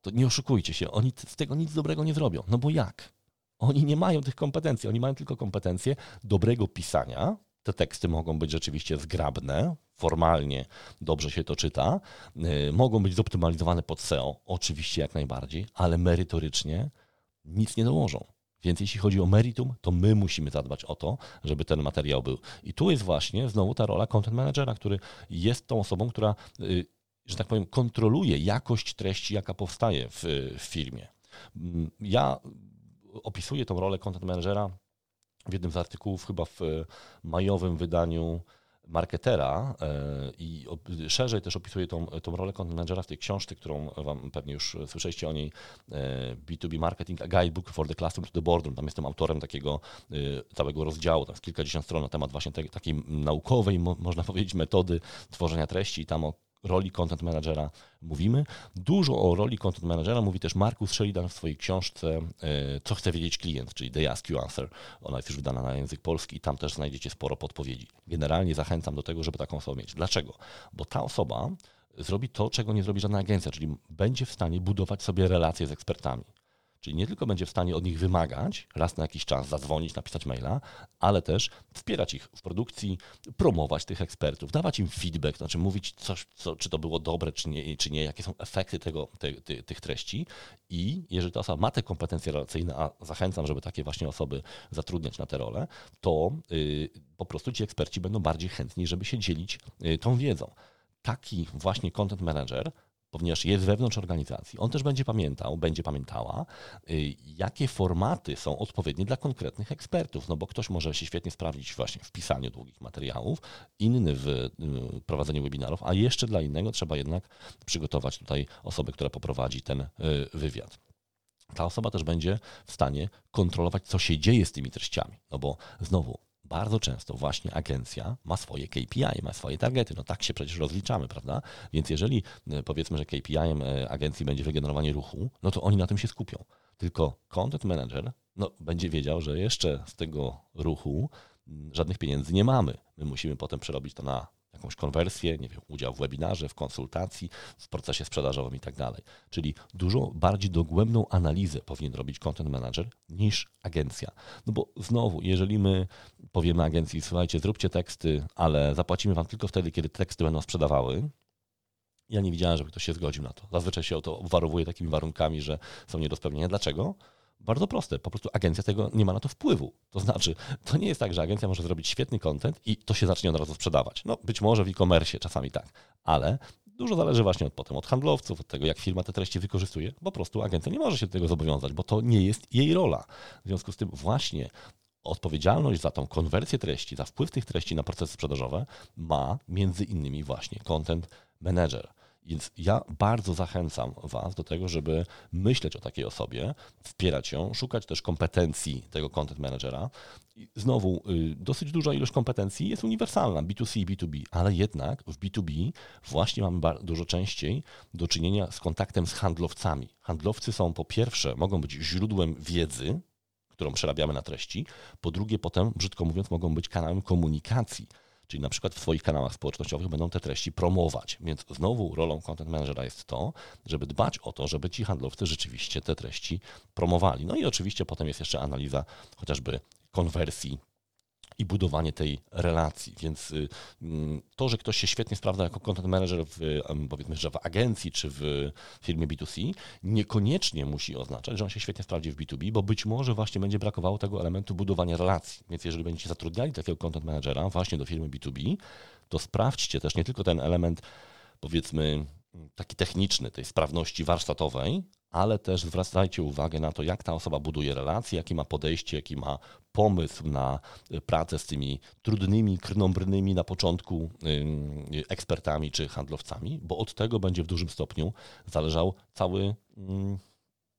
to nie oszukujcie się, oni z tego nic dobrego nie zrobią. No bo jak? Oni nie mają tych kompetencji, oni mają tylko kompetencje dobrego pisania. Te teksty mogą być rzeczywiście zgrabne, formalnie dobrze się to czyta, yy, mogą być zoptymalizowane pod SEO, oczywiście jak najbardziej, ale merytorycznie nic nie dołożą. Więc jeśli chodzi o meritum, to my musimy zadbać o to, żeby ten materiał był. I tu jest właśnie znowu ta rola content managera, który jest tą osobą, która, y, że tak powiem, kontroluje jakość treści, jaka powstaje w, w firmie. Mm, ja opisuję tą rolę content managera w jednym z artykułów, chyba w majowym wydaniu marketera e, i szerzej też opisuję tą, tą rolę content managera w tej książce, którą Wam pewnie już słyszeliście o niej, B2B e, Marketing, a Guidebook for the Classroom to the Boardroom. Tam jestem autorem takiego e, całego rozdziału, tam jest kilkadziesiąt stron na temat właśnie takiej naukowej, można powiedzieć, metody tworzenia treści i tam o roli content managera mówimy. Dużo o roli content managera mówi też Markus Sheridan w swojej książce e, Co chce wiedzieć klient, czyli The Ask You Answer. Ona jest już wydana na język polski i tam też znajdziecie sporo podpowiedzi. Generalnie zachęcam do tego, żeby taką osobę mieć. Dlaczego? Bo ta osoba zrobi to, czego nie zrobi żadna agencja, czyli będzie w stanie budować sobie relacje z ekspertami. Czyli nie tylko będzie w stanie od nich wymagać, raz na jakiś czas zadzwonić, napisać maila, ale też wspierać ich w produkcji, promować tych ekspertów, dawać im feedback, znaczy mówić coś, co, czy to było dobre, czy nie, czy nie jakie są efekty tego, te, te, tych treści. I jeżeli ta osoba ma te kompetencje relacyjne, a zachęcam, żeby takie właśnie osoby zatrudniać na te role, to yy, po prostu ci eksperci będą bardziej chętni, żeby się dzielić yy, tą wiedzą. Taki właśnie content manager ponieważ jest wewnątrz organizacji. On też będzie pamiętał, będzie pamiętała, y, jakie formaty są odpowiednie dla konkretnych ekspertów, no bo ktoś może się świetnie sprawdzić właśnie w pisaniu długich materiałów, inny w y, prowadzeniu webinarów, a jeszcze dla innego trzeba jednak przygotować tutaj osobę, która poprowadzi ten y, wywiad ta osoba też będzie w stanie kontrolować, co się dzieje z tymi treściami. No bo znowu, bardzo często właśnie agencja ma swoje KPI, ma swoje targety. No tak się przecież rozliczamy, prawda? Więc jeżeli e, powiedzmy, że KPI-em agencji będzie wygenerowanie ruchu, no to oni na tym się skupią. Tylko content manager no, będzie wiedział, że jeszcze z tego ruchu żadnych pieniędzy nie mamy. My musimy potem przerobić to na jakąś konwersję, nie wiem, udział w webinarze, w konsultacji, w procesie sprzedażowym i tak dalej. Czyli dużo bardziej dogłębną analizę powinien robić content manager niż agencja. No bo znowu, jeżeli my powiemy agencji, słuchajcie, zróbcie teksty, ale zapłacimy wam tylko wtedy, kiedy teksty będą sprzedawały, ja nie widziałem, żeby ktoś się zgodził na to. Zazwyczaj się o to obwarowuje takimi warunkami, że są nie do spełnienia. Dlaczego? Bardzo proste, po prostu agencja tego nie ma na to wpływu. To znaczy, to nie jest tak, że agencja może zrobić świetny content i to się zacznie od razu sprzedawać. No być może w e-commerce czasami tak, ale dużo zależy właśnie od potem od handlowców, od tego, jak firma te treści wykorzystuje. Po prostu agencja nie może się do tego zobowiązać, bo to nie jest jej rola. W związku z tym właśnie odpowiedzialność za tą konwersję treści, za wpływ tych treści na procesy sprzedażowe ma między innymi właśnie content manager. Więc ja bardzo zachęcam Was do tego, żeby myśleć o takiej osobie, wspierać ją, szukać też kompetencji tego content managera. I znowu, y, dosyć duża ilość kompetencji jest uniwersalna, B2C i B2B, ale jednak w B2B właśnie mamy dużo częściej do czynienia z kontaktem z handlowcami. Handlowcy są po pierwsze, mogą być źródłem wiedzy, którą przerabiamy na treści, po drugie potem, brzydko mówiąc, mogą być kanałem komunikacji Czyli na przykład w swoich kanałach społecznościowych będą te treści promować. Więc znowu rolą content managera jest to, żeby dbać o to, żeby ci handlowcy rzeczywiście te treści promowali. No i oczywiście potem jest jeszcze analiza chociażby konwersji i budowanie tej relacji. Więc y, mm, to, że ktoś się świetnie sprawdza jako content manager w, powiedzmy, że w agencji czy w firmie B2C, niekoniecznie musi oznaczać, że on się świetnie sprawdzi w B2B, bo być może właśnie będzie brakowało tego elementu budowania relacji. Więc jeżeli będziecie zatrudniali takiego content managera właśnie do firmy B2B, to sprawdźcie też nie tylko ten element, powiedzmy, taki techniczny, tej sprawności warsztatowej, ale też zwracajcie uwagę na to, jak ta osoba buduje relacje, jakie ma podejście, jaki ma pomysł na pracę z tymi trudnymi, krnąbrnymi na początku ekspertami czy handlowcami, bo od tego będzie w dużym stopniu zależał cały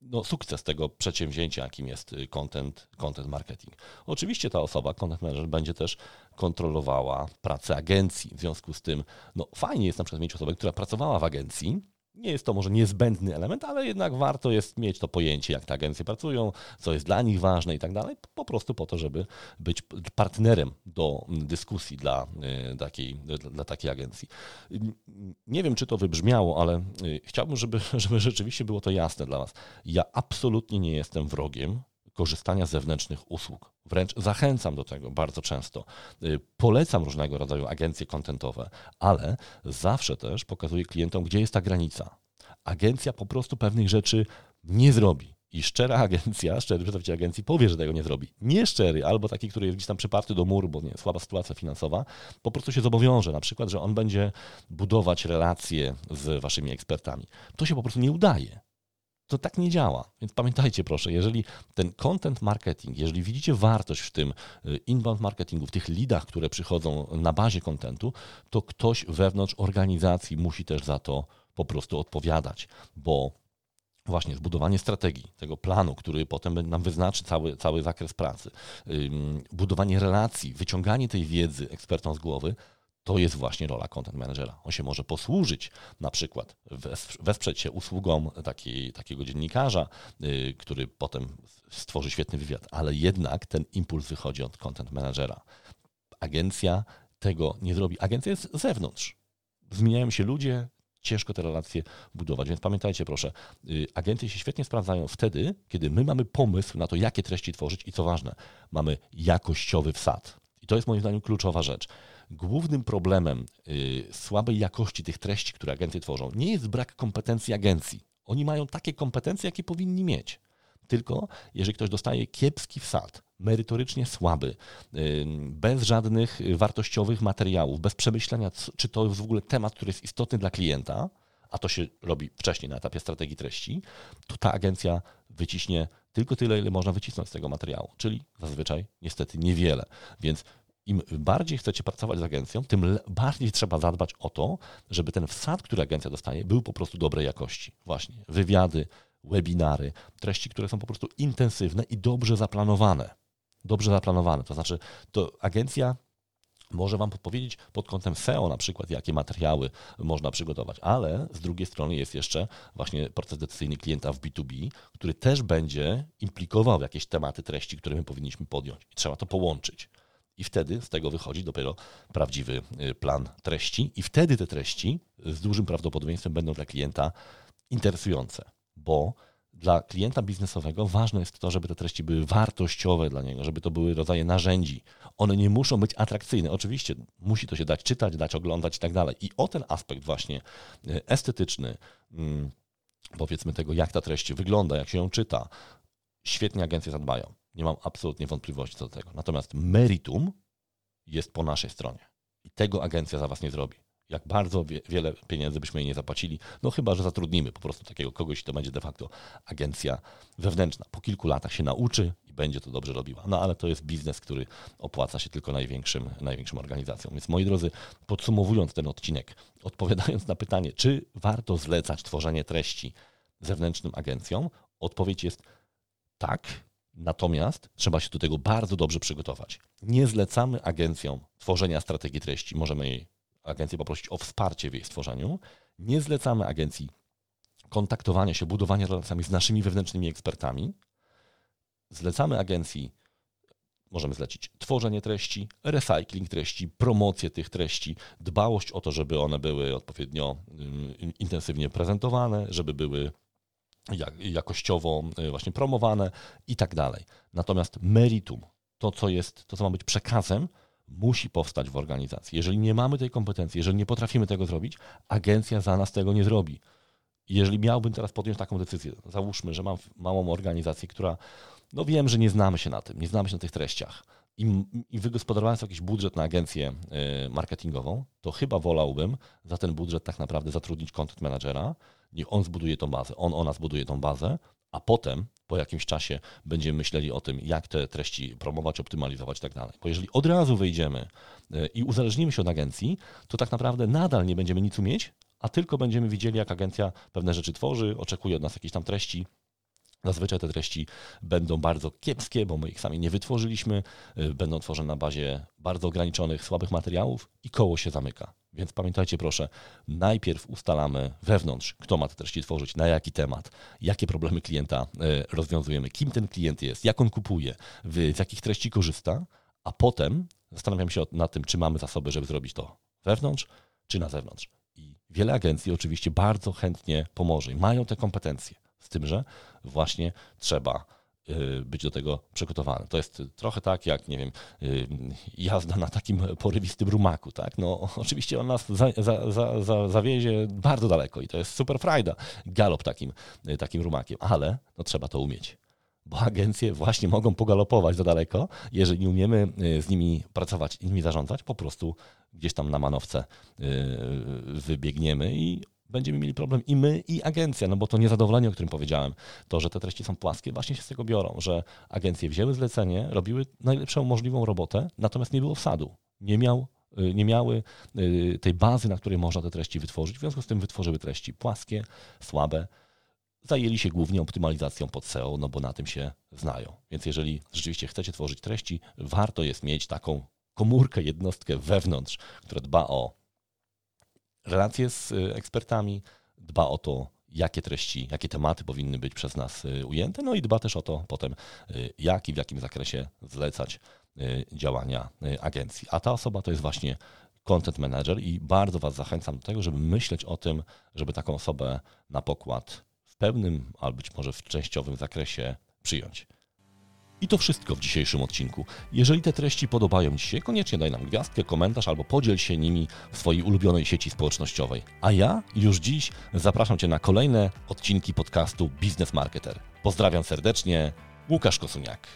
no, sukces tego przedsięwzięcia, jakim jest content, content marketing. Oczywiście ta osoba, content manager, będzie też kontrolowała pracę agencji. W związku z tym, no, fajnie jest na przykład mieć osobę, która pracowała w agencji, nie jest to może niezbędny element, ale jednak warto jest mieć to pojęcie, jak te agencje pracują, co jest dla nich ważne i tak dalej, po prostu po to, żeby być partnerem do dyskusji dla y, takiej, dla takiej agencji. Nie wiem, czy to wybrzmiało, ale y, chciałbym, żeby, *laughs* żeby rzeczywiście było to jasne dla Was. Ja absolutnie nie jestem wrogiem korzystania z zewnętrznych usług. Wręcz zachęcam do tego bardzo często. Y, polecam różnego rodzaju agencje kontentowe, ale zawsze też pokazuję klientom, gdzie jest ta granica. Agencja po prostu pewnych rzeczy nie zrobi. I szczera *laughs* agencja, szczery przedstawiciel agencji powie, że tego nie zrobi. Nieszczery, albo taki, który jest gdzieś tam przyparty do muru, bo nie, słaba sytuacja finansowa, po prostu się zobowiąże, na przykład, że on będzie budować relacje z waszymi ekspertami. To się po prostu nie udaje to tak nie działa. Więc pamiętajcie proszę, jeżeli ten content marketing, jeżeli widzicie wartość w tym y, inbound marketingu, w tych lidach, które przychodzą na bazie kontentu, to ktoś wewnątrz organizacji musi też za to po prostu odpowiadać, bo właśnie zbudowanie strategii, tego planu, który potem nam wyznaczy cały, cały zakres pracy, budowanie relacji, wyciąganie tej wiedzy ekspertom z głowy, to jest właśnie rola content managera. On się może posłużyć, na przykład wesprzeć się usługą taki, takiego dziennikarza, yy, który potem stworzy świetny wywiad, ale jednak ten impuls wychodzi od content managera. Agencja tego nie zrobi. Agencja jest z zewnątrz. Zmieniają się ludzie, ciężko te relacje budować. Więc pamiętajcie proszę, yy, agencje się świetnie sprawdzają wtedy, kiedy my mamy pomysł na to, jakie treści tworzyć i co ważne, mamy jakościowy wsad. I to jest moim zdaniem kluczowa rzecz głównym problemem y, słabej jakości tych treści, które agencje tworzą, nie jest brak kompetencji agencji. Oni mają takie kompetencje, jakie powinni mieć. Tylko jeżeli ktoś dostaje kiepski wsad, merytorycznie słaby, y, bez żadnych wartościowych materiałów, bez przemyślenia, czy to jest w ogóle temat, który jest istotny dla klienta, a to się robi wcześniej na etapie strategii treści, to ta agencja wyciśnie tylko tyle, ile można wycisnąć z tego materiału, czyli zazwyczaj niestety niewiele. Więc im bardziej chcecie pracować z agencją, tym bardziej trzeba zadbać o to, żeby ten wsad, który agencja dostaje, był po prostu dobrej jakości. Właśnie wywiady, webinary, treści, które są po prostu intensywne i dobrze zaplanowane. Dobrze zaplanowane. To znaczy, to agencja może Wam podpowiedzieć pod kątem SEO na przykład, jakie materiały można przygotować, ale z drugiej strony jest jeszcze właśnie proces decyzyjny klienta w B2B, który też będzie implikował jakieś tematy treści, które my powinniśmy podjąć i trzeba to połączyć. I wtedy z tego wychodzi dopiero prawdziwy y, plan treści, i wtedy te treści z dużym prawdopodobieństwem będą dla klienta interesujące, bo dla klienta biznesowego ważne jest to, żeby te treści były wartościowe dla niego, żeby to były rodzaje narzędzi. One nie muszą być atrakcyjne. Oczywiście musi to się dać czytać, dać oglądać i tak dalej. I o ten aspekt właśnie y, estetyczny, mm, powiedzmy tego, jak ta treść wygląda, jak się ją czyta, świetnie agencje zadbają. Nie mam absolutnie wątpliwości co do tego. Natomiast meritum jest po naszej stronie. I tego agencja za was nie zrobi. Jak bardzo wie, wiele pieniędzy byśmy jej nie zapłacili, no chyba, że zatrudnimy po prostu takiego kogoś, to będzie de facto agencja wewnętrzna. Po kilku latach się nauczy i będzie to dobrze robiła. No ale to jest biznes, który opłaca się tylko największym, największym organizacjom. Więc moi drodzy, podsumowując ten odcinek, odpowiadając na pytanie, czy warto zlecać tworzenie treści zewnętrznym agencjom, odpowiedź jest tak, Natomiast trzeba się do tego bardzo dobrze przygotować. Nie zlecamy agencjom tworzenia strategii treści. Możemy agencję poprosić o wsparcie w jej stworzeniu. Nie zlecamy agencji kontaktowania się, budowania relacjami z naszymi wewnętrznymi ekspertami. Zlecamy agencji, możemy zlecić tworzenie treści, recycling treści, promocję tych treści, dbałość o to, żeby one były odpowiednio mm, intensywnie prezentowane, żeby były jakościowo y, właśnie promowane i tak dalej. Natomiast meritum, to co jest, to co ma być przekazem, musi powstać w organizacji. Jeżeli nie mamy tej kompetencji, jeżeli nie potrafimy tego zrobić, agencja za nas tego nie zrobi. Jeżeli miałbym teraz podjąć taką decyzję, załóżmy, że mam małą organizację, która, no wiem, że nie znamy się na tym, nie znamy się na tych treściach i, i wygospodarowałem jakiś budżet na agencję y, marketingową, to chyba wolałbym za ten budżet tak naprawdę zatrudnić content managera, niech on zbuduje tą bazę, on, ona zbuduje tą bazę, a potem po jakimś czasie będziemy myśleli o tym, jak te treści promować, optymalizować i tak dalej. Bo jeżeli od razu wejdziemy e, i uzależnimy się od agencji, to tak naprawdę nadal nie będziemy nic umieć, a tylko będziemy widzieli, jak agencja pewne rzeczy tworzy, oczekuje od nas jakichś tam treści, Zazwyczaj te treści będą bardzo kiepskie, bo my ich sami nie wytworzyliśmy, e, będą tworzone na bazie bardzo ograniczonych, słabych materiałów i koło się zamyka. Więc pamiętajcie proszę, najpierw ustalamy wewnątrz, kto ma te treści tworzyć, na jaki temat, jakie problemy klienta e, rozwiązujemy, kim ten klient jest, jak on kupuje, z jakich treści korzysta, a potem zastanawiamy się nad tym, czy mamy zasoby, żeby zrobić to wewnątrz, czy na zewnątrz. I wiele agencji oczywiście bardzo chętnie pomoże i mają te kompetencje, z tym, że właśnie trzeba być do tego przygotowany. To jest trochę tak jak, nie wiem, y, jazda na takim porywistym rumaku, tak? No *laughs* oczywiście on nas za, za, za, za, zawiezie bardzo daleko i to jest super frajda, galop takim, y, takim rumakiem, ale no trzeba to umieć. Bo agencje właśnie mogą pogalopować za daleko, jeżeli nie umiemy z nimi pracować i nimi zarządzać, po prostu gdzieś tam na manowce wybiegniemy i będziemy mieli problem i my, i agencja, no bo to niezadowolenie, o którym powiedziałem, to, że te treści są płaskie, właśnie się z tego biorą, że agencje wzięły zlecenie, robiły najlepszą możliwą robotę, natomiast nie było wsadu. Nie, miał, y, nie miały y, tej bazy, na której można te treści wytworzyć, w związku z tym wytworzyły treści płaskie, słabe, zajęli się głównie optymalizacją pod SEO, no bo na tym się znają. Więc jeżeli rzeczywiście chcecie tworzyć treści, warto jest mieć taką komórkę, jednostkę wewnątrz, która dba o relacje z y, ekspertami, dba o to, jakie treści, jakie tematy powinny być przez nas y, ujęte, no i dba też o to potem, y, jak i w jakim zakresie zlecać działania agencji. A ta osoba to jest właśnie content manager i bardzo Was zachęcam do tego, żeby myśleć o tym, żeby taką osobę na pokład w pełnym, albo być może w częściowym zakresie przyjąć. I to wszystko w dzisiejszym odcinku. Jeżeli te treści podobają Ci się, koniecznie daj nam gwiazdkę, komentarz albo podziel się nimi w swojej ulubionej sieci społecznościowej. A ja już dziś zapraszam Cię na kolejne odcinki podcastu Business Marketer. Pozdrawiam serdecznie, Łukasz Kosuniak.